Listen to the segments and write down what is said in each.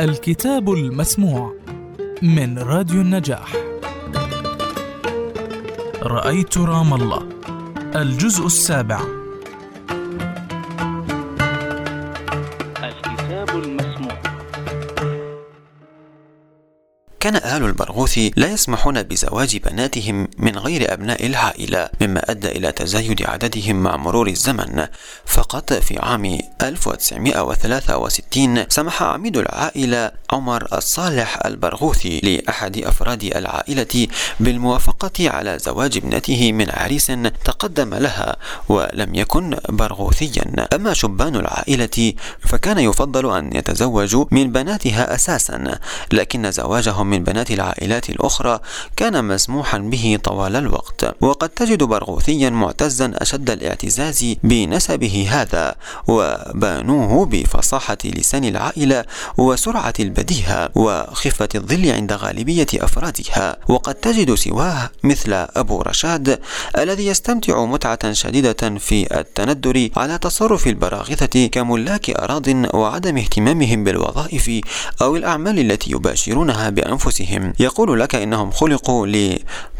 الكتاب المسموع من راديو النجاح. رأيت رام الله الجزء السابع. كان أهل البرغوث لا يسمحون بزواج بناتهم من غير أبناء العائلة مما أدى إلى تزايد عددهم مع مرور الزمن. فقط في عام 1963 سمح عميد العائلة عمر الصالح البرغوثي لأحد أفراد العائلة بالموافقة على زواج ابنته من عريس تقدم لها ولم يكن برغوثيا. أما شبان العائلة فكان يفضل أن يتزوجوا من بناتها أساسا لكن زواجهم من بنات العائلات الأخرى كان مسموحا به طوال الوقت. وقد تجد برغوثيا معتزا أشد الاعتزاز بنسبه هذا وبانوه بفصاحة لسان العائلة وسرعة البديهة وخفة الظل عند غالبية أفرادها. وقد تجد سواه مثل أبو رشاد الذي يستمتع متعة شديدة في التندر على تصرف البراغثة كملاك أراض وعدم اهتمامهم بالوظائف أو الأعمال التي يباشرونها بأنفسهم. يقول لك إنهم خلقوا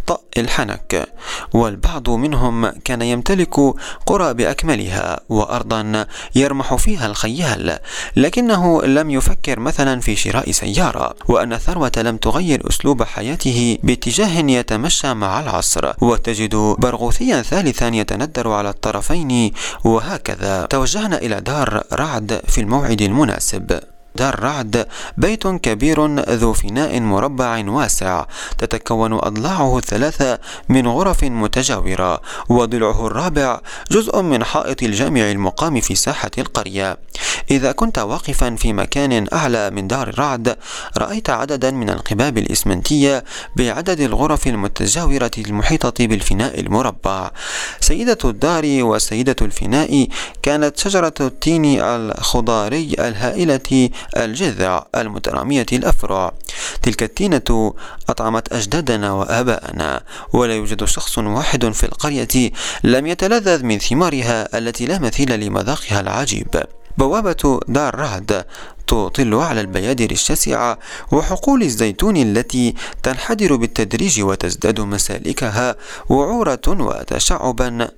طأ الحنك والبعض منهم كان يمتلك قرى بأكملها وأرضا يرمح فيها الخيال لكنه لم يفكر مثلا في شراء سيارة وأن الثروة لم تغير أسلوب حياته باتجاه يتمشى مع العصر. وتجد برغوثيا ثالثا يتندر على الطرفين وهكذا. توجهنا إلى دار رعد في الموعد المناسب. دار رعد بيت كبير ذو فناء مربع واسع تتكون أضلاعه الثلاثة من غرف متجاورة وضلعه الرابع جزء من حائط الجامع المقام في ساحة القرية. إذا كنت واقفا في مكان أعلى من دار الرعد رأيت عددا من القباب الإسمنتية بعدد الغرف المتجاورة المحيطة بالفناء المربع. سيدة الدار وسيدة الفناء كانت شجرة التين الخضاري الهائلة الجذع المترامية الأفرع. تلك التينة أطعمت أجدادنا وآباءنا ولا يوجد شخص واحد في القرية لم يتلذذ من ثمارها التي لا مثيل لمذاقها العجيب. بوابة دار رعد تطل على البيادر الشاسعة وحقول الزيتون التي تنحدر بالتدريج وتزداد مسالكها وعورة وتشعبا.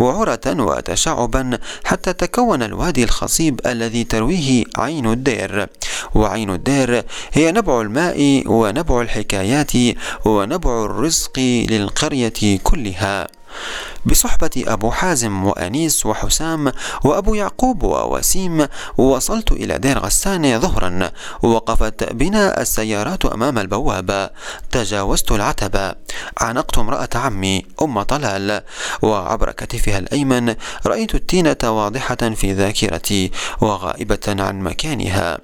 وعرة وتشعبا حتى تكون الوادي الخصيب الذي ترويه عين الدير. وعين الدير هي نبع الماء ونبع الحكايات ونبع الرزق للقرية كلها. بصحبة أبو حازم وأنيس وحسام وأبو يعقوب ووسيم وصلت إلى دير غسان ظهرا وقفت بنا السيارات أمام البوابة تجاوزت العتبة. عانقت امرأة عمي أم طلال. وعبر كتفها الأيمن رأيت التينة واضحة في ذاكرتي وغائبة عن مكانها.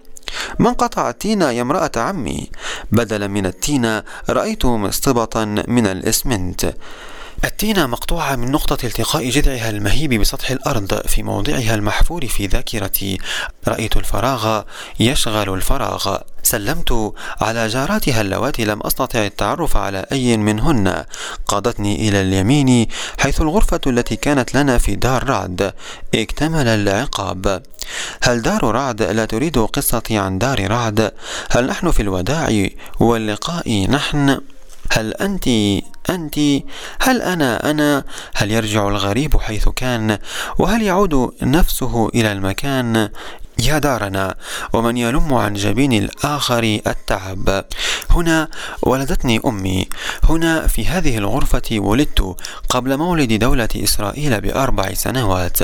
من قطع التينة يا امرأة عمي؟ بدلا من التينة رأيت مصطبة من الإسمنت. التينة مقطوعة من نقطة التقاء جذعها المهيب بسطح الأرض في موضعها المحفور في ذاكرتي رأيت الفراغ يشغل الفراغ. سلمت على جاراتها اللواتي لم أستطع التعرف على أي منهن. قادتني إلى اليمين حيث الغرفة التي كانت لنا في دار رعد اكتمل العقاب. هل دار رعد لا تريد قصتي عن دار رعد؟ هل نحن في الوداع واللقاء نحن؟ هل أنت أنت؟ هل أنا أنا؟ هل يرجع الغريب حيث كان؟ وهل يعود نفسه إلى المكان؟ يا دارنا ومن يلم عن جبين الآخر التعب. هنا ولدتني أمي. هنا في هذه الغرفة ولدت قبل مولد دولة إسرائيل بأربع سنوات.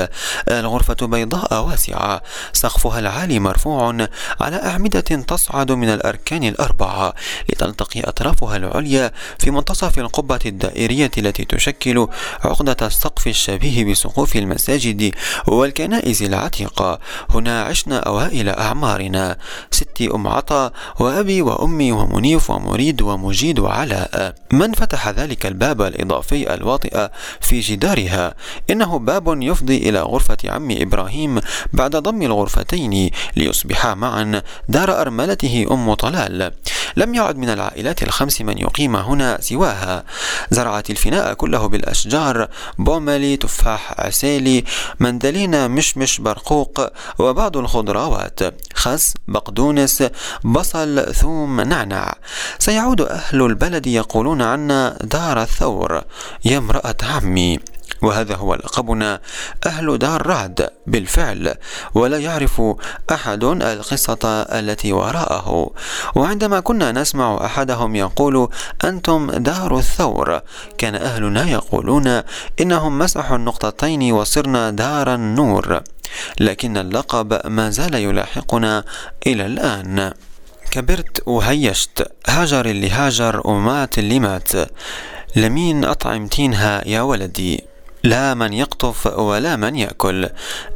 الغرفة بيضاء واسعة. سقفها العالي مرفوع على أعمدة تصعد من الأركان الأربعة لتلتقي أطرافها العليا في منتصف القبة الدائرية التي تشكل عقدة السقف الشبيه بسقوف المساجد والكنائس العتيقة. هنا عشنا عشنا أوائل أعمارنا. ستي أم عطا وأبي وأمي ومنيف ومريد ومجيد وعلاء. من فتح ذلك الباب الإضافي الواطئ في جدارها. إنه باب يفضي إلى غرفة عم إبراهيم بعد ضم الغرفتين ليصبحا معا دار أرملته أم طلال. لم يعد من العائلات الخمس من يقيم هنا سواها. زرعت الفناء كله بالأشجار بوملي تفاح عسيلي مندلين مشمش برقوق وبعض الخضروات. خس بقدونس بصل ثوم نعنع سيعود أهل البلد يقولون عنا دار الثور. يا امرأة عمي. وهذا هو لقبنا أهل دار رعد بالفعل ولا يعرف أحد القصة التي وراءه. وعندما كنا نسمع أحدهم يقول أنتم دار الثور. كان أهلنا يقولون إنهم مسحوا النقطتين وصرنا دار النور. لكن اللقب ما زال يلاحقنا إلى الآن. كبرت وهيشت هاجر اللي هاجر ومات اللي مات لمين أطعمتينها يا ولدي؟ لا من يقطف ولا من يأكل.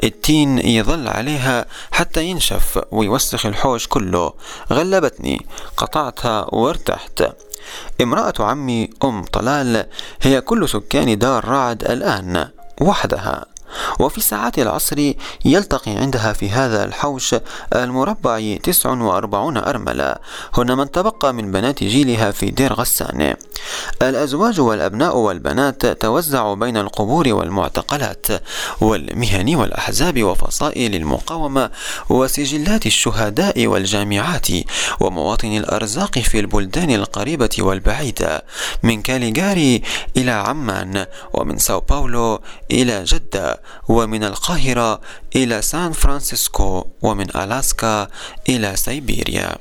التين يظل عليها حتى ينشف ويوسخ الحوش كله. غلبتني. قطعتها وارتحت. امرأة عمي أم طلال هي كل سكان دار رعد الآن وحدها. وفي ساعات العصر يلتقي عندها في هذا الحوش المربع 49 أرملة. هن من تبقى من بنات جيلها في دير غسان. الأزواج والأبناء والبنات توزعوا بين القبور والمعتقلات والمهن والأحزاب وفصائل المقاومة وسجلات الشهداء والجامعات ومواطن الأرزاق في البلدان القريبة والبعيدة من كاليغاري إلى عمان ومن ساو باولو إلى جدة. ومن القاهرة إلى سان فرانسيسكو ومن ألاسكا إلى سيبيريا.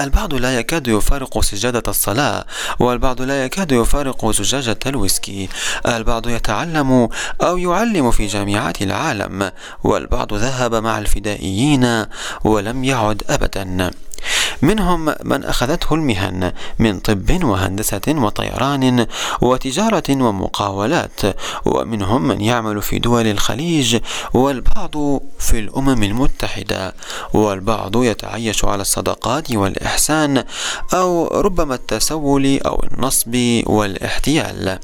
البعض لا يكاد يفارق سجادة الصلاة والبعض لا يكاد يفارق زجاجة الويسكي. البعض يتعلم أو يعلم في جامعات العالم والبعض ذهب مع الفدائيين ولم يعد أبدا. منهم من أخذته المهن من طب وهندسة وطيران وتجارة ومقاولات ومنهم من يعمل في دول الخليج والبعض في الأمم المتحدة والبعض يتعيش على الصدقات والإحسان أو ربما التسول أو النصب والاحتيال.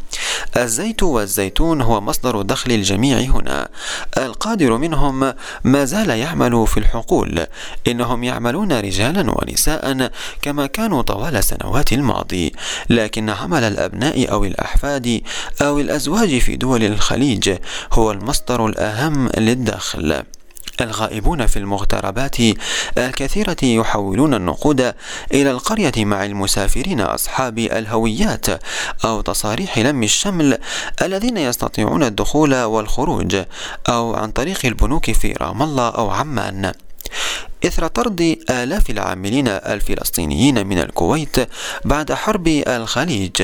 الزيت والزيتون هو مصدر دخل الجميع هنا. القادر منهم ما زال يعمل في الحقول. إنهم يعملون رجالا ونساء كما كانوا طوال سنوات الماضي. لكن عمل الأبناء أو الأحفاد أو الأزواج في دول الخليج هو المصدر الأهم للدخل. الغائبون في المغتربات الكثيرة يحولون النقود إلى القرية مع المسافرين أصحاب الهويات أو تصاريح لم الشمل الذين يستطيعون الدخول والخروج أو عن طريق البنوك في رام الله أو عمان. إثر طرد آلاف العاملين الفلسطينيين من الكويت بعد حرب الخليج.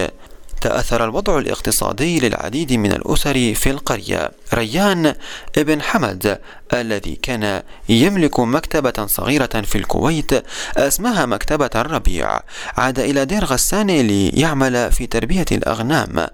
تأثر الوضع الاقتصادي للعديد من الأسر في القرية. ريان ابن حمد الذي كان يملك مكتبة صغيرة في الكويت اسمها مكتبة الربيع. عاد إلى دير غسان ليعمل في تربية الأغنام.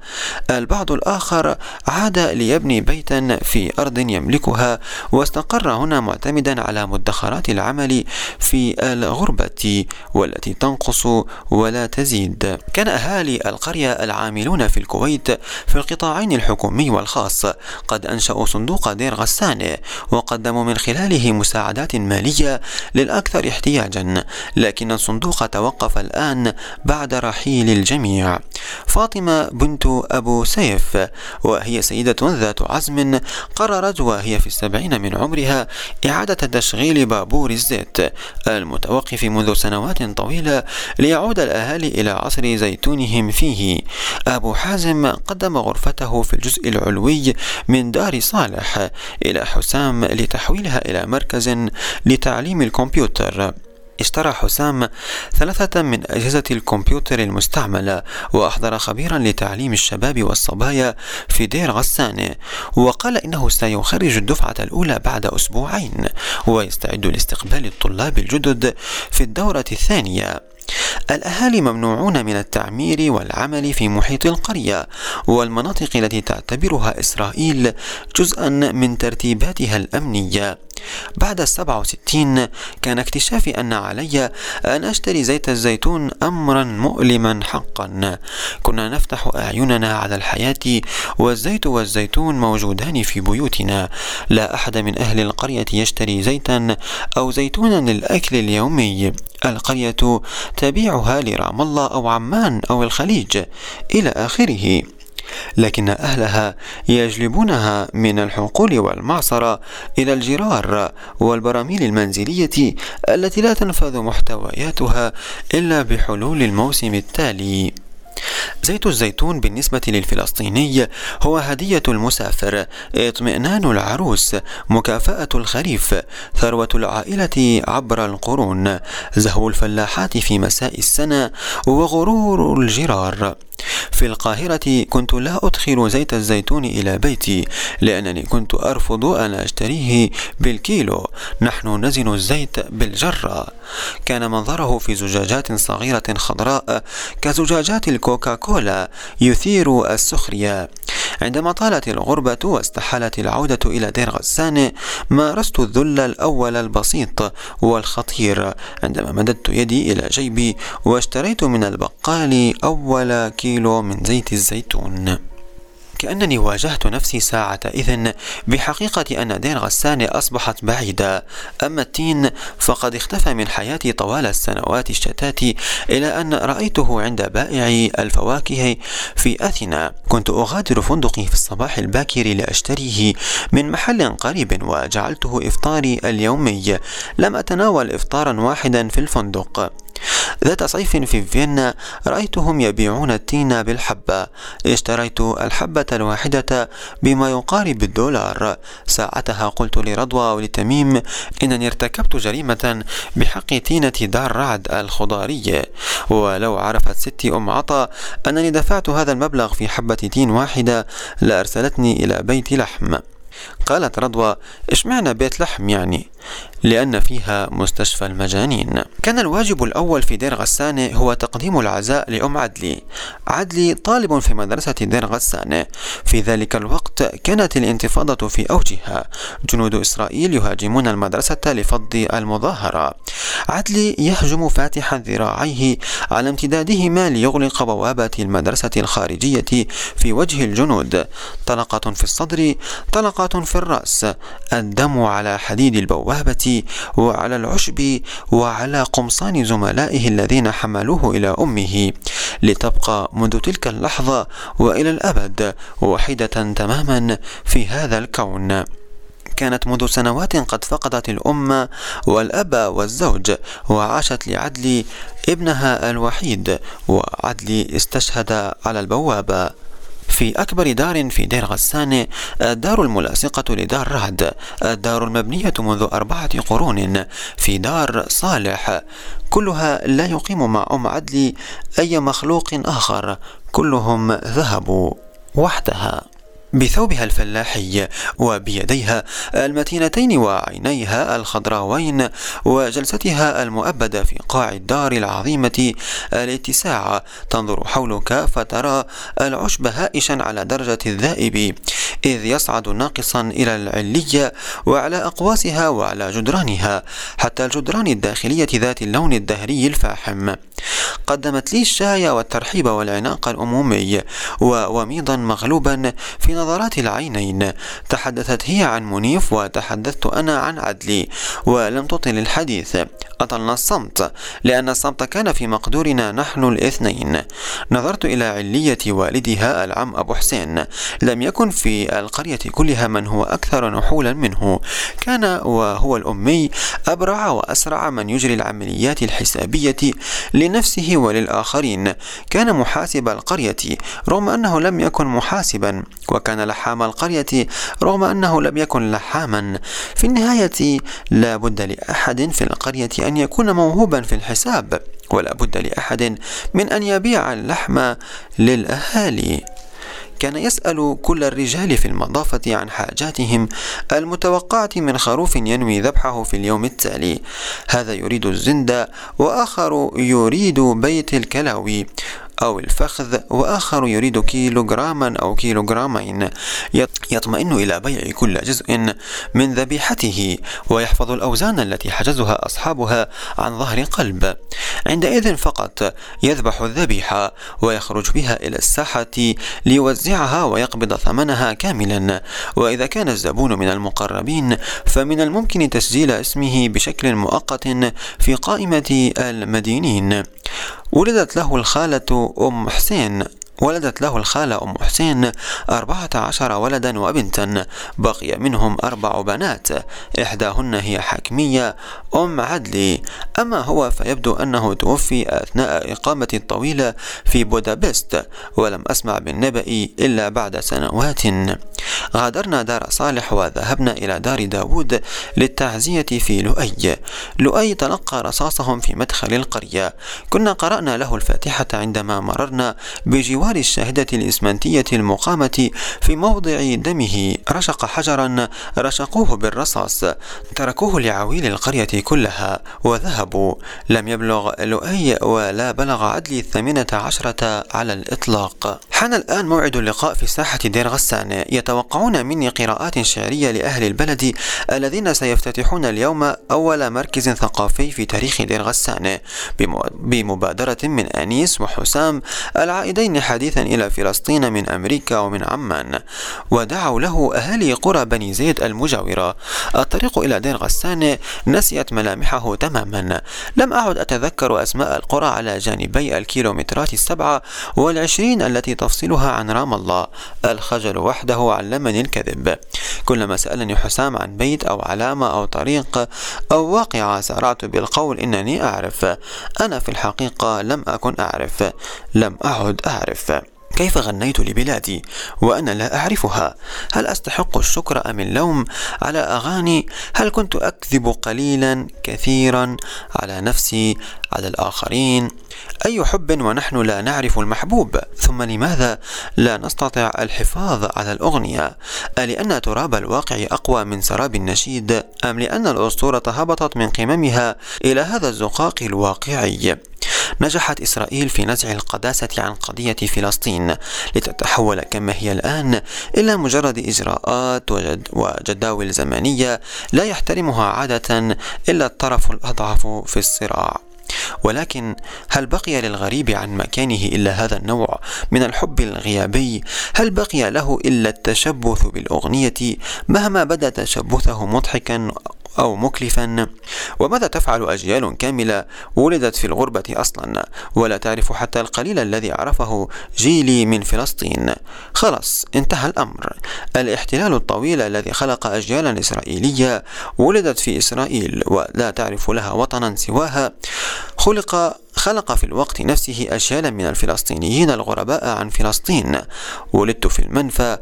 البعض الآخر عاد ليبني بيتا في أرض يملكها واستقر هنا معتمدا على مدخرات العمل في الغربة والتي تنقص ولا تزيد. كان أهالي القرية العاملون في الكويت في القطاعين الحكومي والخاص. قد أنشأوا صندوق دير غسان وقدموا من خلاله مساعدات مالية للأكثر احتياجا لكن الصندوق توقف الآن بعد رحيل الجميع. فاطمة بنت أبو سيف وهي سيدة ذات عزم قررت وهي في السبعين من عمرها إعادة تشغيل بابور الزيت المتوقف منذ سنوات طويلة ليعود الأهالي إلى عصر زيتونهم فيه. أبو حازم قدم غرفته في الجزء العلوي من دار صالح إلى حسام لتحويلها إلى مركز لتعليم الكمبيوتر. اشترى حسام ثلاثة من أجهزة الكمبيوتر المستعملة وأحضر خبيرا لتعليم الشباب والصبايا في دير غسان وقال إنه سيخرج الدفعة الأولى بعد أسبوعين ويستعد لاستقبال الطلاب الجدد في الدورة الثانية. الأهالي ممنوعون من التعمير والعمل في محيط القرية والمناطق التي تعتبرها إسرائيل جزءا من ترتيباتها الأمنية. بعد السبعة وستين كان اكتشافي أن علي أن أشتري زيت الزيتون أمرا مؤلما حقا. كنا نفتح أعيننا على الحياة والزيت والزيتون موجودان في بيوتنا. لا أحد من أهل القرية يشتري زيتا أو زيتونا للأكل اليومي. القرية تبيعها لرام الله أو عمان أو الخليج إلى آخره. لكن أهلها يجلبونها من الحقول والمعصرة إلى الجرار والبراميل المنزلية التي لا تنفذ محتوياتها إلا بحلول الموسم التالي. زيت الزيتون بالنسبة للفلسطيني هو هدية المسافر اطمئنان العروس مكافأة الخريف ثروة العائلة عبر القرون زهو الفلاحات في مساء السنة وغرور الجرار. في القاهرة كنت لا أدخل زيت الزيتون إلى بيتي لأنني كنت أرفض أن أشتريه بالكيلو. نحن نزن الزيت بالجرة. كان منظره في زجاجات صغيرة خضراء كزجاجات الكوكا كولا يثير السخرية. عندما طالت الغربة واستحالت العودة إلى دير غسان مارست الذل الأول البسيط والخطير. عندما مددت يدي إلى جيبي واشتريت من البقال أول كيلو من زيت الزيتون. كأنني واجهت نفسي ساعة إذن بحقيقة أن دير غسان أصبحت بعيدة. أما التين فقد اختفى من حياتي طوال السنوات الشتات إلى أن رأيته عند بائع الفواكه في أثينا. كنت أغادر فندقي في الصباح الباكر لأشتريه من محل قريب وجعلته إفطاري اليومي. لم أتناول إفطارا واحدا في الفندق. ذات صيف في فيينا رأيتهم يبيعون التين بالحبة. اشتريت الحبة الواحدة بما يقارب الدولار. ساعتها قلت لرضوى ولتميم إنني ارتكبت جريمة بحق تينة دار رعد الخضاري. ولو عرفت ستي أم عطا أنني دفعت هذا المبلغ في حبة تين واحدة لأرسلتني إلى بيت لحم. قالت رضوى اشمعنى بيت لحم يعني؟ لأن فيها مستشفى المجانين. كان الواجب الأول في دير غسانة هو تقديم العزاء لأم عدلي. عدلي طالب في مدرسة دير غسانة في ذلك الوقت كانت الانتفاضة في أوجها. جنود إسرائيل يهاجمون المدرسة لفض المظاهرة. عدلي يهجم فاتحا ذراعيه على امتدادهما ليغلق بوابة المدرسة الخارجية في وجه الجنود. طلقة في الصدر طلقة في الرأس. الدم على حديد البوابة وعلى العشب وعلى قمصان زملائه الذين حملوه إلى أمه. لتبقى منذ تلك اللحظة وإلى الأبد وحيدة تماما في هذا الكون. كانت منذ سنوات قد فقدت الأم والأب والزوج وعاشت لعدلي ابنها الوحيد وعدلي استشهد على البوابة. في أكبر دار في دير غسان الدار الملاصقة لدار رعد الدار المبنية منذ أربعة قرون في دار صالح. كلها لا يقيم مع أم عدلي أي مخلوق آخر كلهم ذهبوا وحدها. بثوبها الفلاحي وبيديها المتينتين وعينيها الخضراوين وجلستها المؤبدة في قاع الدار العظيمة الاتساع. تنظر حولك فترى العشب هائشا على درجة الذائب. إذ يصعد ناقصا إلى العلية وعلى أقواسها وعلى جدرانها حتى الجدران الداخلية ذات اللون الدهري الفاحم. قدمت لي الشاي والترحيب والعناق الأمومي ووميضا مغلوبا في نظرات العينين. تحدثت هي عن منيف وتحدثت أنا عن عدلي ولم تطل الحديث. أطلنا الصمت لأن الصمت كان في مقدورنا نحن الاثنين. نظرت إلى علية والدها العم أبو حسين. لم يكن في القرية كلها من هو أكثر نحولا منه. كان وهو الأمي أبرع وأسرع من يجري العمليات الحسابية لنفسه وللآخرين. كان محاسب القرية رغم أنه لم يكن محاسبا وكان لحام القرية رغم أنه لم يكن لحاما. في النهاية لا بد لأحد في القرية أن يكون موهوبا في الحساب ولا بد لأحد من أن يبيع اللحم للأهالي. كان يسأل كل الرجال في المضافة عن حاجاتهم المتوقعة من خروف ينوي ذبحه في اليوم التالي. هذا يريد الزند وآخر يريد بيت الكلاوي. أو الفخذ وآخر يريد كيلوغراما أو كيلوغرامين. يطمئن إلى بيع كل جزء من ذبيحته ويحفظ الأوزان التي حجزها أصحابها عن ظهر قلب. عندئذ فقط يذبح الذبيحة ويخرج بها إلى الساحة ليوزعها ويقبض ثمنها كاملا. وإذا كان الزبون من المقربين فمن الممكن تسجيل اسمه بشكل مؤقت في قائمة المدينين. ولدت له الخالة أم حسين. ولدت له الخالة أم حسين أربعة عشر ولدا وبنتا بقي منهم أربع بنات إحداهن هي حكمية أم عدلي. أما هو فيبدو أنه توفي أثناء إقامة طويلة في بودابست ولم أسمع بالنبأ إلا بعد سنوات. غادرنا دار صالح وذهبنا إلى دار داود للتعزية في لؤي. لؤي تلقى رصاصهم في مدخل القرية. كنا قرأنا له الفاتحة عندما مررنا بجوار الشاهدة الإسمنتية المقامة في موضع دمه. رشق حجرا رشقوه بالرصاص. تركوه لعويل القرية كلها وذهبوا. لم يبلغ لؤي ولا بلغ عدلي الثامنة عشرة على الإطلاق. حان الآن موعد اللقاء في ساحة دير غسان يتوقعون مني قراءات شعرية لأهل البلد الذين سيفتتحون اليوم أول مركز ثقافي في تاريخ دير غسان بمبادرة من أنيس وحسام العائدين حديثا إلى فلسطين من أمريكا ومن عمان. ودعوا له أهالي قرى بني زيد المجاورة. الطريق إلى دير غسان نسيت ملامحه تماما. لم أعد أتذكر أسماء القرى على جانبي الكيلومترات السبعة والعشرين التي تفصلها عن رام الله. الخجل وحده علمني الكذب. كلما سألني حسام عن بيت أو علامة أو طريق أو واقعة سأرعت بالقول إنني أعرف. أنا في الحقيقة لم أكن أعرف. لم أعد أعرف. كيف غنيت لبلادي وأنا لا أعرفها؟ هل أستحق الشكر أم اللوم على أغاني؟ هل كنت أكذب قليلا كثيرا على نفسي على الآخرين؟ أي حب ونحن لا نعرف المحبوب ثم لماذا لا نستطيع الحفاظ على الأغنية؟ ألأن تراب الواقع أقوى من سراب النشيد؟ أم لأن الأسطورة هبطت من قممها إلى هذا الزقاق الواقعي؟ نجحت إسرائيل في نزع القداسة عن قضية فلسطين لتتحول كما هي الآن إلى مجرد إجراءات وجد وجداول زمنية لا يحترمها عادة إلا الطرف الأضعف في الصراع ولكن هل بقي للغريب عن مكانه إلا هذا النوع من الحب الغيابي؟ هل بقي له إلا التشبث بالأغنية مهما بدأ تشبثه مضحكا أو مكلفا. وماذا تفعل أجيال كاملة ولدت في الغربة أصلا؟ ولا تعرف حتى القليل الذي عرفه جيلي من فلسطين. خلاص انتهى الأمر. الاحتلال الطويل الذي خلق أجيالا إسرائيلية ولدت في إسرائيل ولا تعرف لها وطنا سواها خلق خلق في الوقت نفسه أجيالا من الفلسطينيين الغرباء عن فلسطين. ولدت في المنفى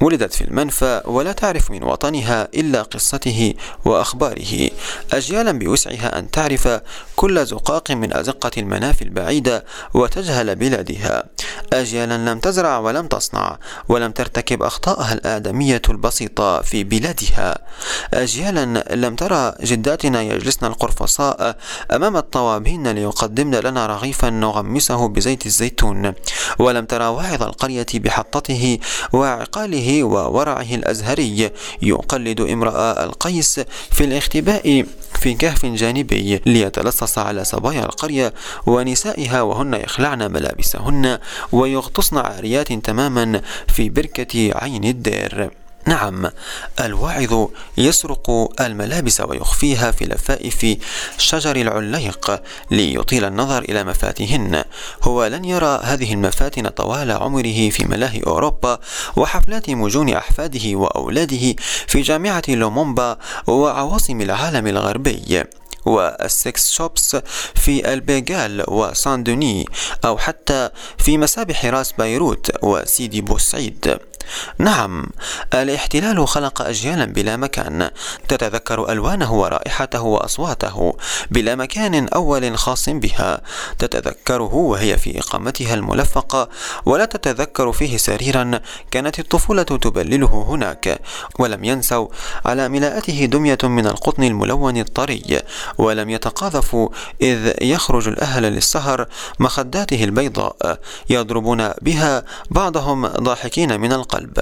ولدت في المنفى ولا تعرف من وطنها إلا قصته وأخباره. أجيالا بوسعها أن تعرف كل زقاق من أزقة المنافي البعيدة وتجهل بلادها. أجيالا لم تزرع ولم تصنع ولم ترتكب أخطاءها الآدمية البسيطة في بلادها. أجيالا لم ترى جداتنا يجلسن القرفصاء أمام الطوابين ليقدمن لنا رغيفا نغمسه بزيت الزيتون. ولم ترى واعظ القرية بحطته وعقاله وورعه الأزهري يقلد امرأة القيس في الاختباء في كهف جانبي ليتلصص على صبايا القرية ونسائها وهن يخلعن ملابسهن ويغطسن عاريات تماما في بركة عين الدير. نعم الواعظ يسرق الملابس ويخفيها في لفائف شجر العليق ليطيل النظر إلى مفاتهن هو لن يرى هذه المفاتن طوال عمره في ملاهي أوروبا وحفلات مجون أحفاده وأولاده في جامعة لومومبا وعواصم العالم الغربي. وال sex shops في البيغال وسان دوني أو حتى في مسابح راس بيروت وسيدي بوسعيد. نعم الاحتلال خلق أجيالا بلا مكان. تتذكر ألوانه ورائحته وأصواته بلا مكان أول خاص بها. تتذكره وهي في إقامتها الملفقة ولا تتذكر فيه سريرا كانت الطفولة تبلله هناك. ولم ينسوا على ملاءته دمية من القطن الملون الطري ولم يتقاذفوا إذ يخرج الأهل للسهر مخداته البيضاء يضربون بها بعضهم ضاحكين من القلب.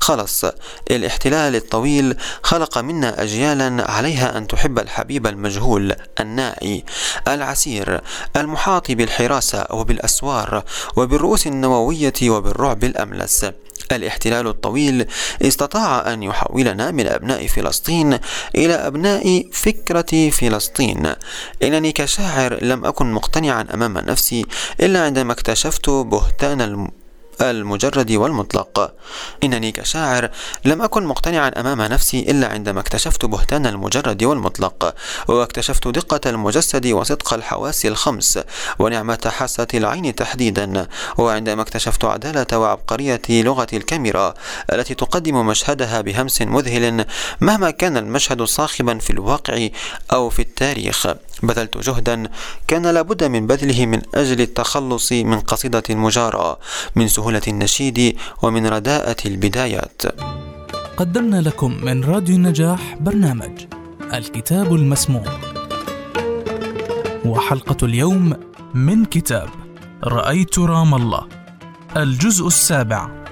خلص الاحتلال الطويل خلق منا أجيالا عليها أن تحب الحبيب المجهول النائي العسير المحاط بالحراسة وبالأسوار وبالرؤوس النووية وبالرعب الأملس. الاحتلال الطويل استطاع أن يحولنا من أبناء فلسطين إلى أبناء فكرة فلسطين. إنني كشاعر لم أكن مقتنعا أمام نفسي إلا عندما اكتشفت بهتان المجرد والمطلق. إنني كشاعر لم أكن مقتنعا أمام نفسي إلا عندما اكتشفت بهتان المجرد والمطلق واكتشفت دقة المجسد وصدق الحواس الخمس ونعمة حاسة العين تحديدا وعندما اكتشفت عدالة وعبقرية لغة الكاميرا التي تقدم مشهدها بهمس مذهل مهما كان المشهد صاخبا في الواقع أو في التاريخ. بذلت جهدا كان لابد من بذله من أجل التخلص من قصيدة مجارة من سهولة النشيد ومن رداءة البدايات. قدمنا لكم من راديو النجاح برنامج الكتاب المسموع. وحلقة اليوم من كتاب رأيت رام الله الجزء السابع.